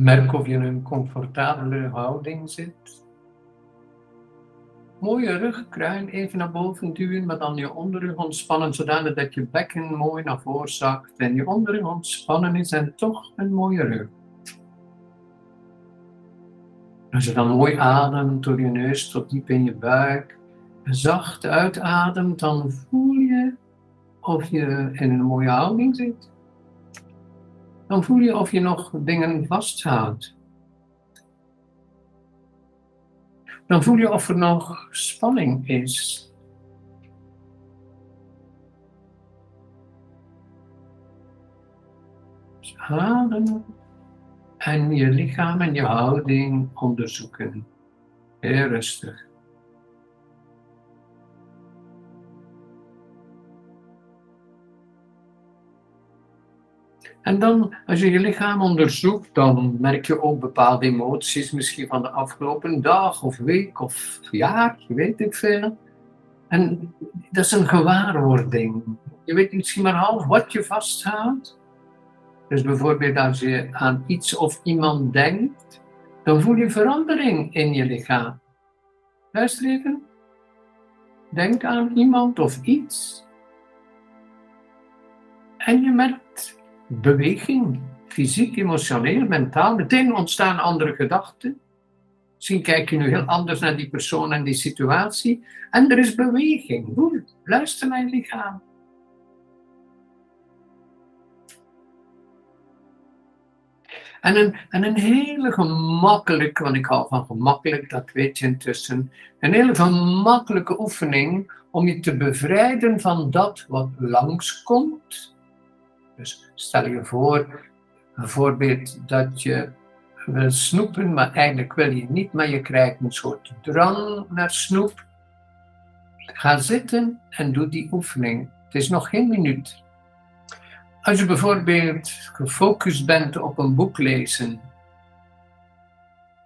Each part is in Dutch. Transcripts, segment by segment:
Merk of je in een comfortabele houding zit. Mooie rugkruin even naar boven duwen, maar dan je onderrug ontspannen, zodanig dat je bekken mooi naar voren zakt en je onderrug ontspannen is en toch een mooie rug. Als je dan mooi ademt door je neus tot diep in je buik, zacht uitademt, dan voel je of je in een mooie houding zit. Dan voel je of je nog dingen vasthoudt. Dan voel je of er nog spanning is. Dus adem en je lichaam en je houding onderzoeken. Heel rustig. En dan, als je je lichaam onderzoekt, dan merk je ook bepaalde emoties, misschien van de afgelopen dag of week of jaar, je weet ik veel. En dat is een gewaarwording. Je weet misschien maar half wat je vasthoudt. Dus bijvoorbeeld als je aan iets of iemand denkt, dan voel je verandering in je lichaam. Luister even. Denk aan iemand of iets. En je merkt beweging, fysiek, emotioneel, mentaal. Meteen ontstaan andere gedachten. Misschien kijk je nu heel anders naar die persoon en die situatie. En er is beweging. Voel, luister naar je lichaam. En een, en een hele gemakkelijke, want ik hou van gemakkelijk, dat weet je intussen. Een hele gemakkelijke oefening om je te bevrijden van dat wat langskomt dus stel je voor, bijvoorbeeld dat je wil snoepen, maar eigenlijk wil je niet, maar je krijgt een soort drang naar snoep. Ga zitten en doe die oefening. Het is nog geen minuut. Als je bijvoorbeeld gefocust bent op een boek lezen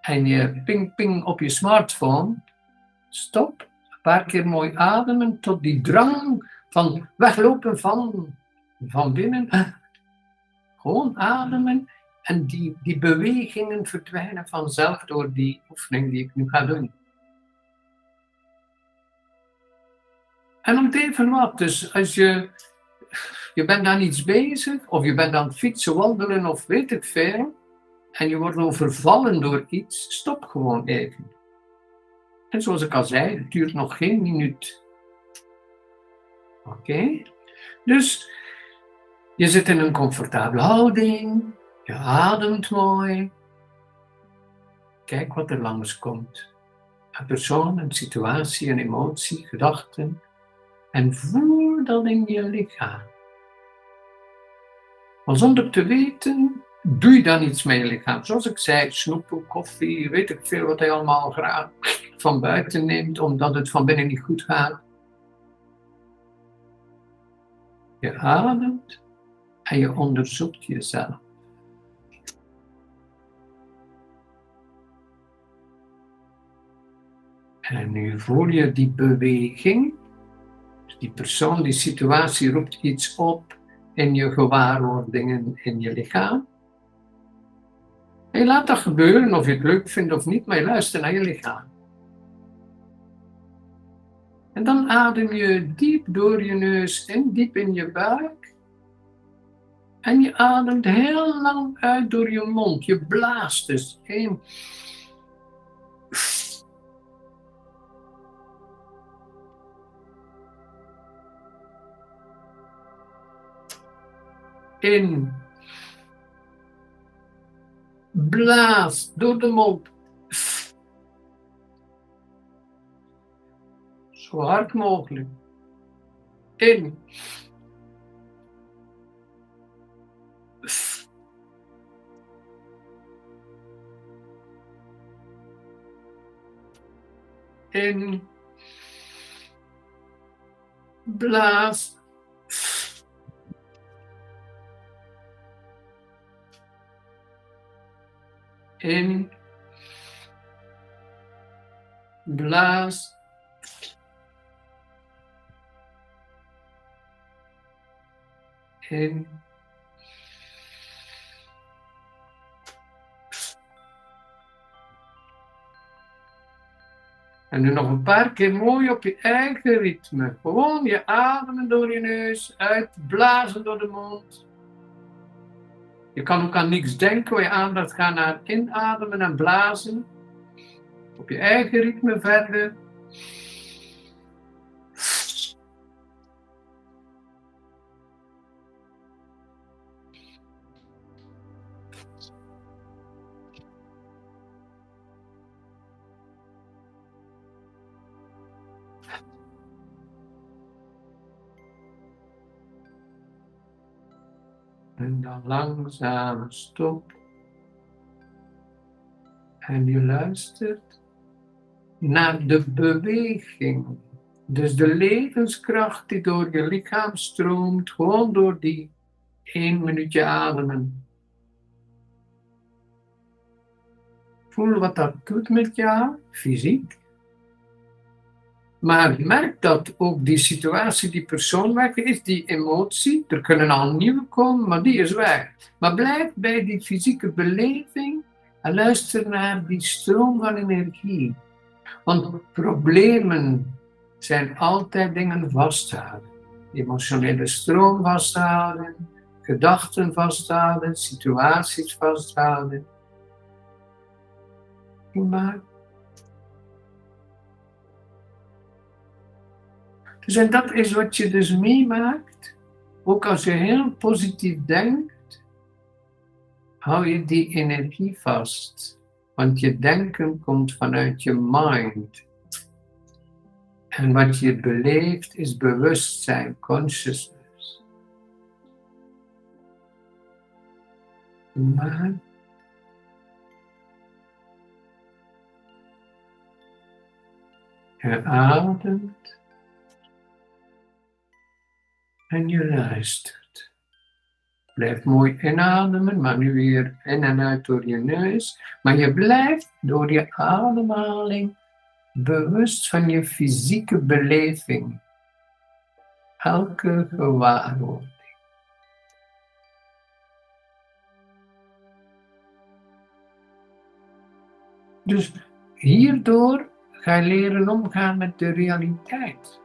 en je ping ping op je smartphone, stop, een paar keer mooi ademen tot die drang van weglopen van van binnen. Gewoon ademen en die, die bewegingen verdwijnen vanzelf door die oefening die ik nu ga doen. En om even wat, dus als je, je bent aan iets bezig, of je bent aan het fietsen, wandelen of weet ik veel, en je wordt overvallen door iets, stop gewoon even. En zoals ik al zei, het duurt nog geen minuut. Oké? Dus je zit in een comfortabele houding. Je ademt mooi. Kijk wat er langs komt. Een persoon, een situatie, een emotie, gedachten. En voel dat in je lichaam. Maar zonder te weten, doe je dan iets met je lichaam. Zoals ik zei, snoepen, koffie, weet ik veel wat hij allemaal graag van buiten neemt, omdat het van binnen niet goed gaat. Je ademt en je onderzoekt jezelf. En nu voel je die beweging. Die persoon, die situatie roept iets op in je gewaarwordingen in je lichaam. En je laat dat gebeuren, of je het leuk vindt of niet, maar je luistert naar je lichaam. En dan adem je diep door je neus in, diep in je buik. En je ademt heel lang uit door je mond. Je blaast dus in. In. Blaas door de mond. Zo hard mogelijk. In. In. Blaas. In. Blaas. In. En nu nog een paar keer mooi op je eigen ritme. Gewoon je ademen door je neus, uitblazen door de mond. Je kan ook aan niks denken, je aandacht gaat naar inademen en blazen. Op je eigen ritme verder. En dan langzaam stop. En je luistert naar de beweging. Dus de levenskracht die door je lichaam stroomt, gewoon door die één minuutje ademen. Voel wat dat doet met jou, fysiek. Maar merk dat ook die situatie, die persoon weg is, die emotie, er kunnen al nieuwe komen, maar die is weg. Maar blijf bij die fysieke beleving en luister naar die stroom van energie. Want problemen zijn altijd dingen vasthouden. Emotionele stroom vasthouden, gedachten vasthouden, situaties vasthouden. Maar Dus en dat is wat je dus meemaakt. Ook als je heel positief denkt, hou je die energie vast. Want je denken komt vanuit je mind. En wat je beleeft is bewustzijn, consciousness. Maar je ademt en je luistert. Blijf mooi inademen, maar nu weer in en uit door je neus. Maar je blijft door je ademhaling bewust van je fysieke beleving. Elke gewaarwording. Dus hierdoor ga je leren omgaan met de realiteit.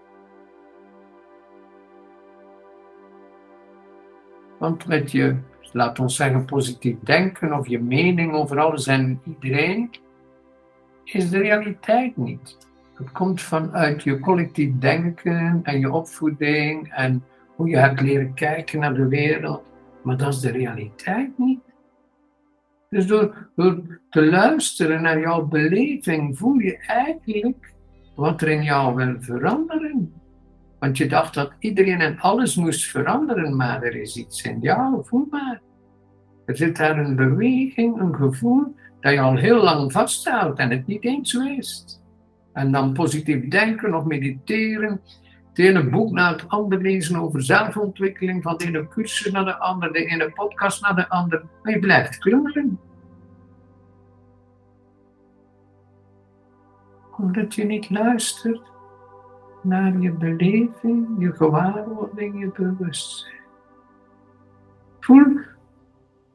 Want met je, laat ons zeggen, positief denken of je mening over alles en iedereen, is de realiteit niet. Het komt vanuit je collectief denken en je opvoeding en hoe je hebt leren kijken naar de wereld. Maar dat is de realiteit niet. Dus door, door te luisteren naar jouw beleving voel je eigenlijk wat er in jou wil veranderen. Want je dacht dat iedereen en alles moest veranderen, maar er is iets in jou, voel maar. Er zit daar een beweging, een gevoel dat je al heel lang vasthoudt en het niet eens wist. En dan positief denken of mediteren, het ene boek naar het andere lezen over zelfontwikkeling, van de ene cursus naar de andere, de ene podcast naar de andere. Maar je blijft klungelen. Omdat je niet luistert naar je beleving, je gewaarwording, je bewustzijn. Voel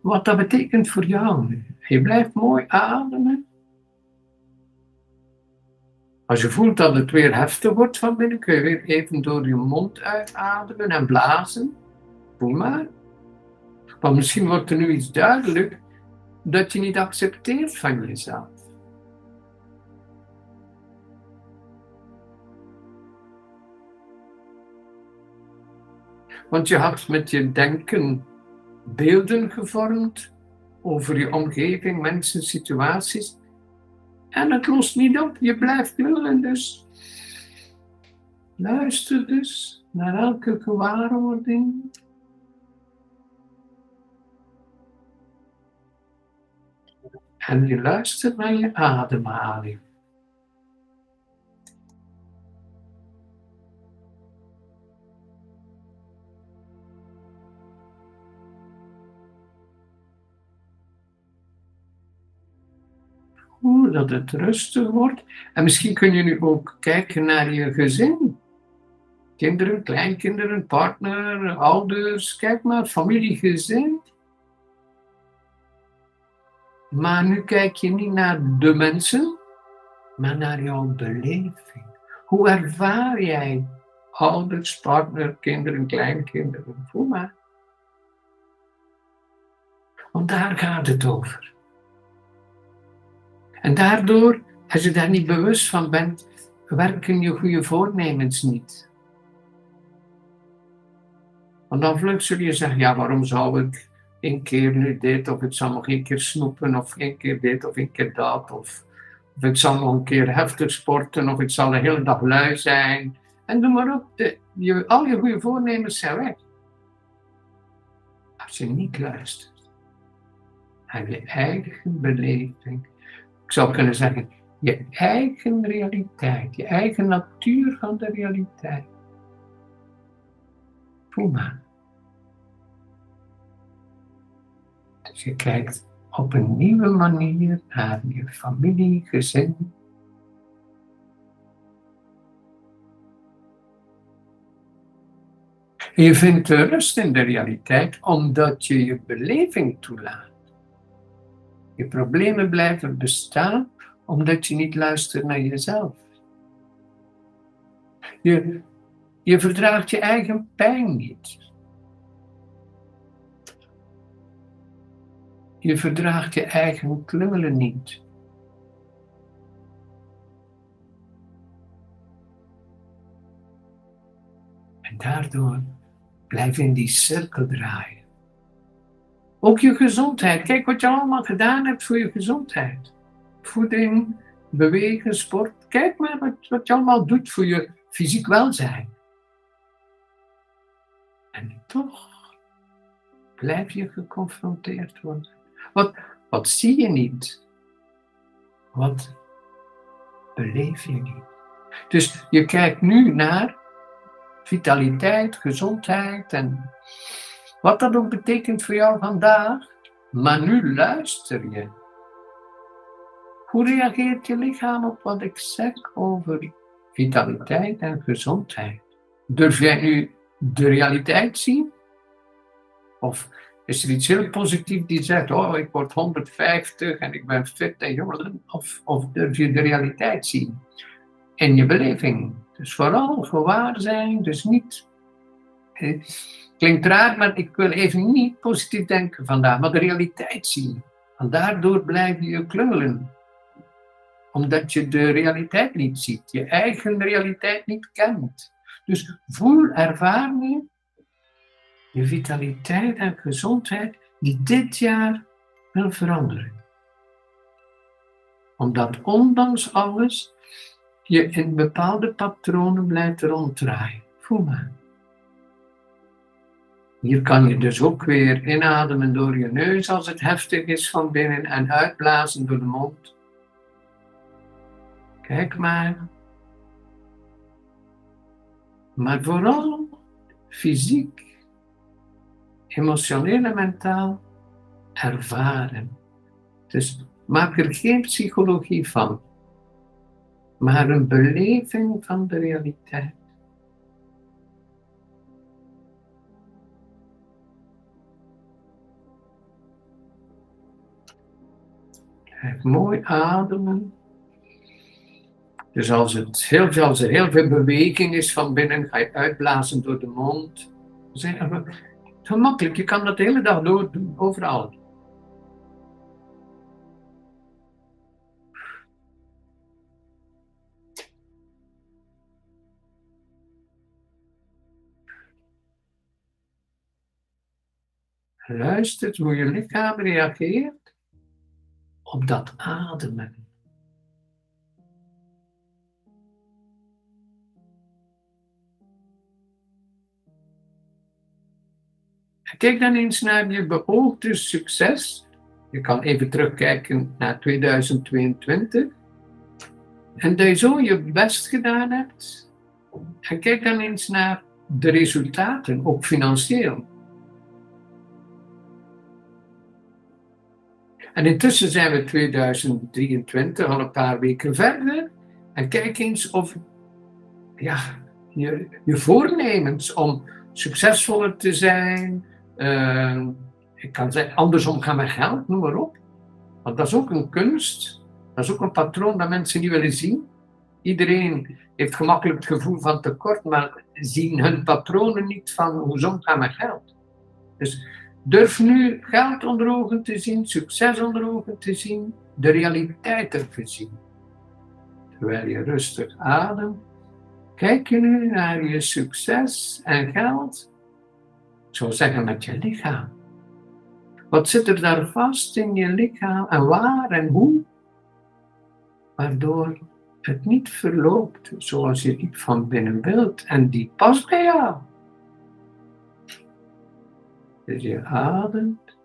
wat dat betekent voor jou. Je blijft mooi ademen. Als je voelt dat het weer heftig wordt van binnen, kun je weer even door je mond uitademen en blazen. Voel maar. Maar misschien wordt er nu iets duidelijk dat je niet accepteert van jezelf. Want je had met je denken beelden gevormd over je omgeving, mensen, situaties. En het lost niet op, je blijft willen dus. Luister dus naar elke gewaarwording. En je luistert naar je ademhaling. Dat het rustig wordt. En misschien kun je nu ook kijken naar je gezin. Kinderen, kleinkinderen, partner, ouders, kijk maar, familie, gezin. Maar nu kijk je niet naar de mensen, maar naar jouw beleving. Hoe ervaar jij ouders, partner, kinderen, kleinkinderen? Voel maar. Want daar gaat het over. En daardoor, als je daar niet bewust van bent, werken je goede voornemens niet. Want dan vlug zul je zeggen, ja, waarom zou ik een keer nu dit, of ik zal nog een keer snoepen, of een keer dit, of een keer dat, of, ik zal nog een keer heftig sporten, of ik zal de hele dag lui zijn. En doe maar op, de, je, al je goede voornemens zijn weg. Als je niet luistert naar je eigen beleving, ik zou kunnen zeggen, je eigen realiteit, je eigen natuur van de realiteit. Voel maar. Dus je kijkt op een nieuwe manier naar je familie, gezin. Je vindt de rust in de realiteit omdat je je beleving toelaat. Je problemen blijven bestaan omdat je niet luistert naar jezelf. Je, je verdraagt je eigen pijn niet. Je verdraagt je eigen klungelen niet. En daardoor blijf in die cirkel draaien. Ook je gezondheid. Kijk wat je allemaal gedaan hebt voor je gezondheid. Voeding, bewegen, sport. Kijk maar wat, je allemaal doet voor je fysiek welzijn. En toch blijf je geconfronteerd worden. Wat, wat zie je niet? Wat beleef je niet? Dus je kijkt nu naar vitaliteit, gezondheid en wat dat ook betekent voor jou vandaag. Maar nu luister je. Hoe reageert je lichaam op wat ik zeg over vitaliteit en gezondheid? Durf jij nu de realiteit zien? Of is er iets heel positiefs die zegt, oh ik word 150 en ik ben fit en jong? Of, of durf je de realiteit zien? In je beleving. Dus vooral gewaar zijn, dus niet... Eh, klinkt raar, maar ik wil even niet positief denken vandaag, maar de realiteit zien. En daardoor blijf je klungelen. Omdat je de realiteit niet ziet, je eigen realiteit niet kent. Dus voel, ervaar je vitaliteit en gezondheid die dit jaar wil veranderen. Omdat ondanks alles je in bepaalde patronen blijft ronddraaien. Voel maar. Hier kan je dus ook weer inademen door je neus als het heftig is van binnen en uitblazen door de mond. Kijk maar. Maar vooral fysiek, emotioneel en mentaal ervaren. Dus maak er geen psychologie van, maar een beleving van de realiteit. Mooi ademen. Dus als, het heel, als er heel veel beweging is van binnen, ga je uitblazen door de mond. Gemakkelijk, je kan dat de hele dag door doen, overal. Luister hoe je lichaam reageert op dat ademen. Kijk dan eens naar je beoogde succes. Je kan even terugkijken naar 2022. En dat je zo je best gedaan hebt. En kijk dan eens naar de resultaten, ook financieel. En intussen zijn we 2023, al een paar weken verder. En kijk eens of ja, je, je voornemens om succesvoller te zijn, uh, ik kan zeggen, anders omgaan met geld, noem maar op. Want dat is ook een kunst. Dat is ook een patroon dat mensen niet willen zien. Iedereen heeft gemakkelijk het gevoel van tekort, maar zien hun patronen niet van hoe ze omgaan met geld. Dus durf nu geld onder ogen te zien, succes onder ogen te zien, de realiteit te zien. Terwijl je rustig ademt, kijk je nu naar je succes en geld, ik zou zeggen met je lichaam. Wat zit er daar vast in je lichaam en waar en hoe? Waardoor het niet verloopt zoals je diep van binnen wilt en die past bij jou. Dus je ademt.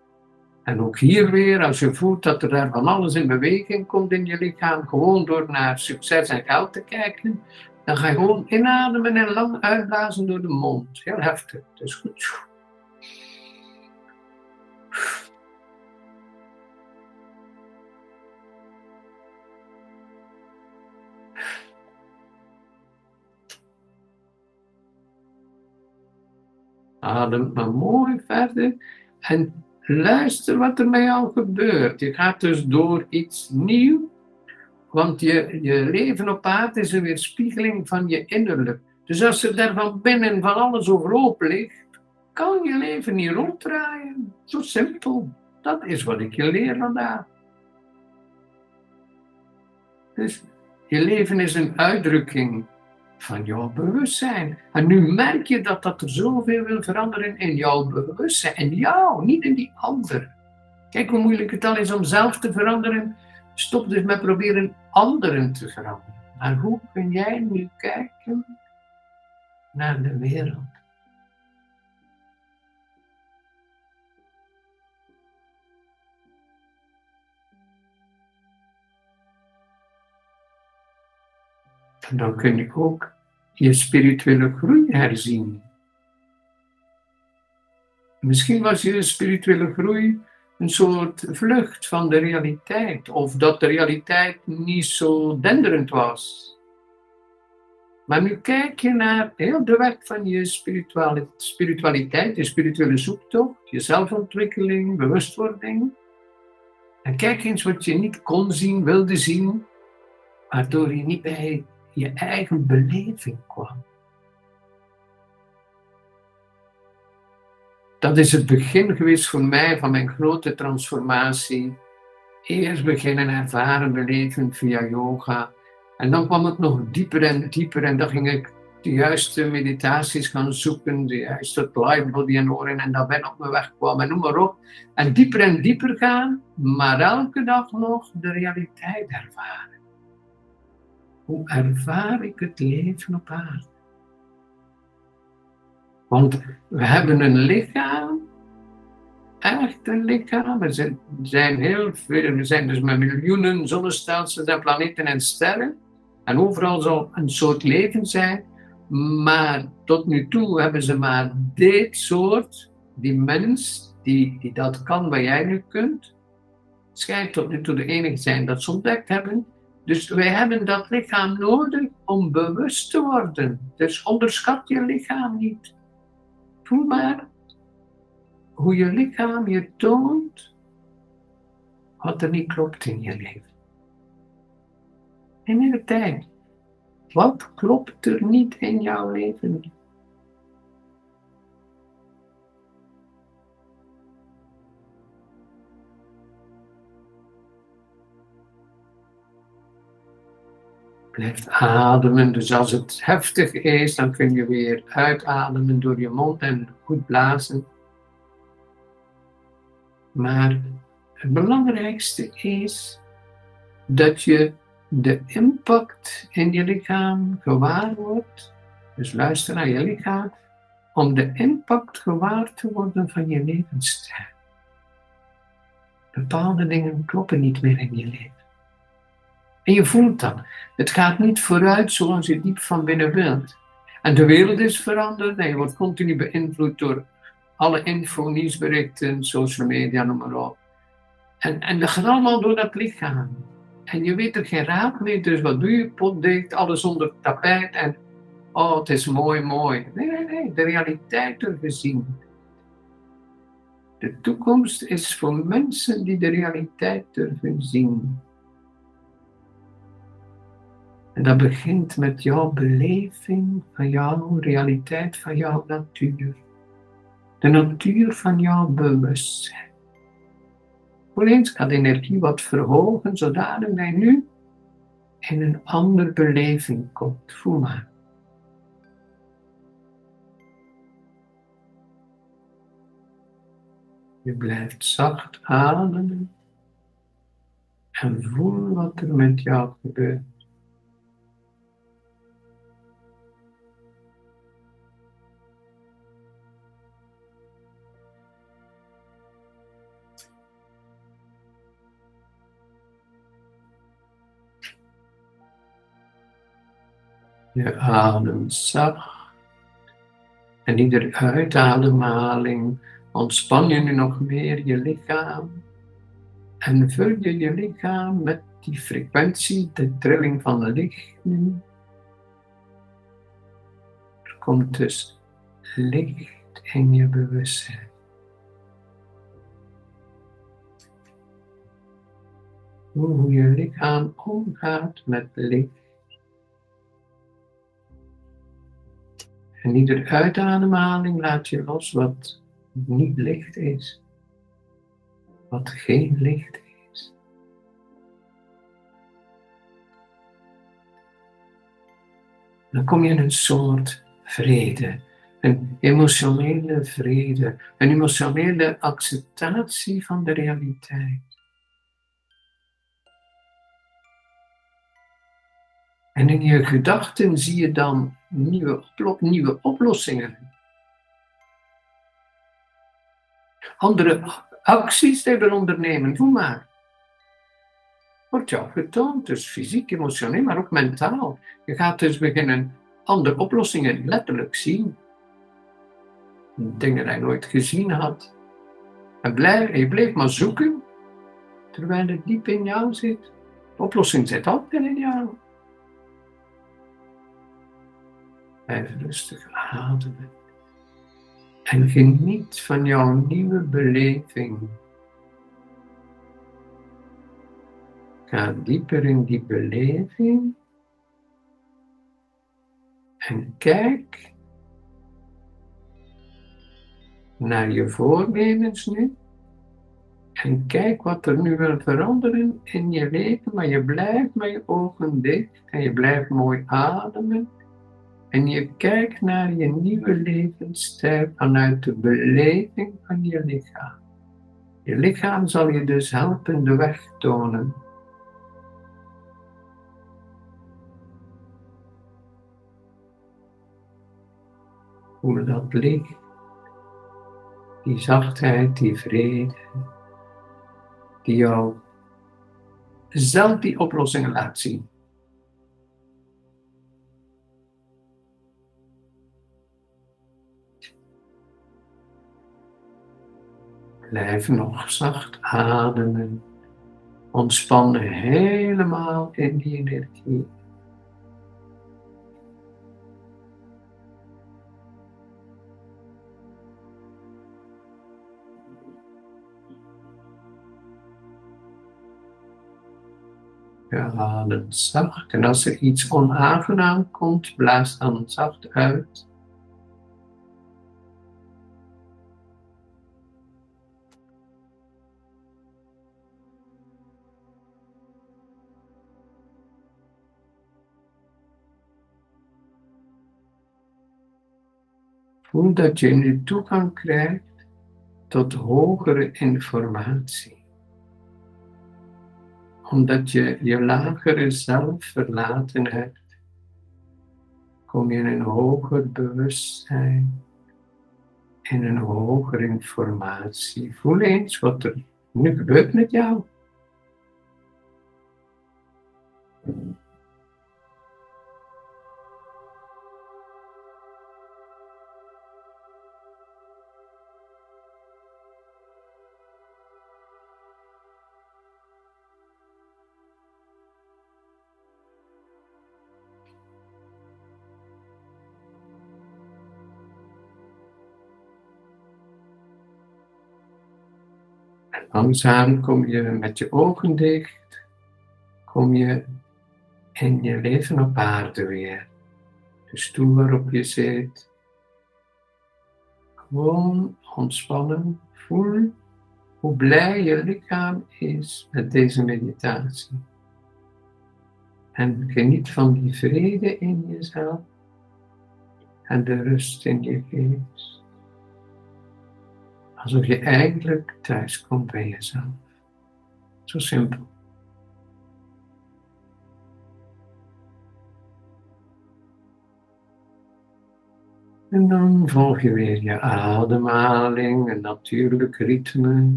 En ook hier weer, als je voelt dat er daar van alles in beweging komt in je lichaam, gewoon door naar succes en geld te kijken, dan ga je gewoon inademen en lang uitblazen door de mond. Heel heftig, dus goed. Adem maar mooi verder en luister wat er met jou gebeurt. Je gaat dus door iets nieuws, want je, je leven op aarde is een weerspiegeling van je innerlijk. Dus als er daar van binnen van alles overhoop ligt, kan je leven niet ronddraaien. Zo simpel. Dat is wat ik je leer vandaag. Dus je leven is een uitdrukking van jouw bewustzijn. En nu merk je dat dat er zoveel wil veranderen in jouw bewustzijn. En jou, niet in die ander. Kijk hoe moeilijk het al is om zelf te veranderen. Stop dus met proberen anderen te veranderen. Maar hoe kun jij nu kijken naar de wereld? Dan kun je ook je spirituele groei herzien. Misschien was je spirituele groei een soort vlucht van de realiteit, of dat de realiteit niet zo denderend was. Maar nu kijk je naar heel de weg van je spiritualiteit, je spirituele zoektocht, je zelfontwikkeling, bewustwording. En kijk eens wat je niet kon zien, wilde zien, waardoor je niet bij je eigen beleving kwam. Dat is het begin geweest voor mij van mijn grote transformatie. Eerst beginnen ervaren beleven via yoga. En dan kwam het nog dieper en dieper en dan ging ik de juiste meditaties gaan zoeken, de juiste live body en oren en dat ben op mijn weg kwam en noem maar op. En dieper en dieper gaan, maar elke dag nog de realiteit ervaren. Hoe ervaar ik het leven op aarde? Want we hebben een lichaam, echt een lichaam. We zijn, heel veel, we zijn dus met miljoenen zonnestelsels en planeten en sterren. En overal zal een soort leven zijn. Maar tot nu toe hebben ze maar dit soort, die mens, die, die dat kan wat jij nu kunt, schijnt tot nu toe de enige zijn dat ze ontdekt hebben. Dus wij hebben dat lichaam nodig om bewust te worden. Dus onderschat je lichaam niet. Voel maar hoe je lichaam je toont wat er niet klopt in je leven. In de tijd. Wat klopt er niet in jouw leven? Blijf ademen. Dus als het heftig is, dan kun je weer uitademen door je mond en goed blazen. Maar het belangrijkste is dat je de impact in je lichaam gewaar wordt. Dus luister naar je lichaam om de impact gewaar te worden van je levensstijl. Bepaalde dingen kloppen niet meer in je leven. En je voelt dat. Het gaat niet vooruit zoals je diep van binnen wilt. En de wereld is veranderd en je wordt continu beïnvloed door alle info, nieuwsberichten, social media, noem maar op. En, en dat gaat allemaal door dat lichaam. En je weet er geen raad mee, dus wat doe je? Pot dicht, alles onder tapijt en oh, het is mooi, mooi. Nee, nee, nee, de realiteit durven zien. De toekomst is voor mensen die de realiteit durven zien. En dat begint met jouw beleving van jouw realiteit, van jouw natuur. De natuur van jouw bewustzijn. Voel eens, gaat de energie wat verhogen, zodat hij nu in een andere beleving komt. Voel maar. Je blijft zacht ademen en voel wat er met jou gebeurt. Je ademt. En iedere uitademhaling ontspan je nu nog meer je lichaam. En vul je je lichaam met die frequentie, de trilling van het licht nu. Er komt dus licht in je bewustzijn. Hoe je lichaam omgaat met licht. En iedere uitademhaling laat je los wat niet licht is. Wat geen licht is. Dan kom je in een soort vrede. Een emotionele vrede. Een emotionele acceptatie van de realiteit. En in je gedachten zie je dan nieuwe, nieuwe oplossingen. Andere acties te willen ondernemen, doe maar. Wordt jou getoond, dus fysiek, emotioneel, maar ook mentaal. Je gaat dus beginnen andere oplossingen letterlijk zien. Dingen die je nooit gezien had. En blijf, je bleef maar zoeken, terwijl het diep in jou zit. De oplossing zit altijd in jou. Blijf rustig ademen. En geniet van jouw nieuwe beleving. Ga dieper in die beleving. En kijk naar je voornemens nu. En kijk wat er nu wil veranderen in je leven, maar je blijft met je ogen dicht en je blijft mooi ademen. En je kijkt naar je nieuwe levensstijl vanuit de beleving van je lichaam. Je lichaam zal je dus helpen de weg tonen. Hoe dat licht, die zachtheid, die vrede, die jou zelf die oplossingen laat zien. Blijf nog zacht ademen. Ontspannen helemaal in die energie. Je zacht en als er iets onaangenaam komt, blaas dan zacht uit. Voel dat je nu toegang krijgt tot hogere informatie. Omdat je je lagere zelf verlaten hebt, kom je in een hoger bewustzijn, in een hogere informatie. Voel eens wat er nu gebeurt met jou. Langzaam kom je met je ogen dicht, kom je in je leven op aarde weer. De stoel waarop je zit. Gewoon ontspannen. Voel hoe blij je lichaam is met deze meditatie. En geniet van die vrede in jezelf en de rust in je geest. Alsof je eigenlijk thuis komt bij jezelf. Zo simpel. En dan volg je weer je ademhaling, een natuurlijk ritme.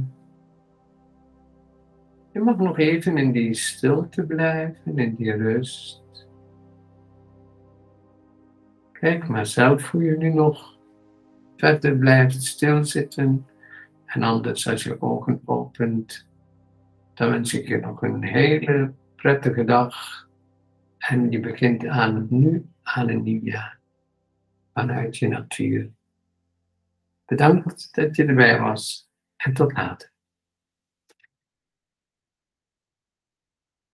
Je mag nog even in die stilte blijven, in die rust. Kijk maar zelf hoe je nu nog verder blijft stilzitten. En anders als je ogen opent, dan wens ik je nog een hele prettige dag. En je begint aan nu, aan een nieuw jaar. Vanuit je natuur. Bedankt dat je erbij was en tot later.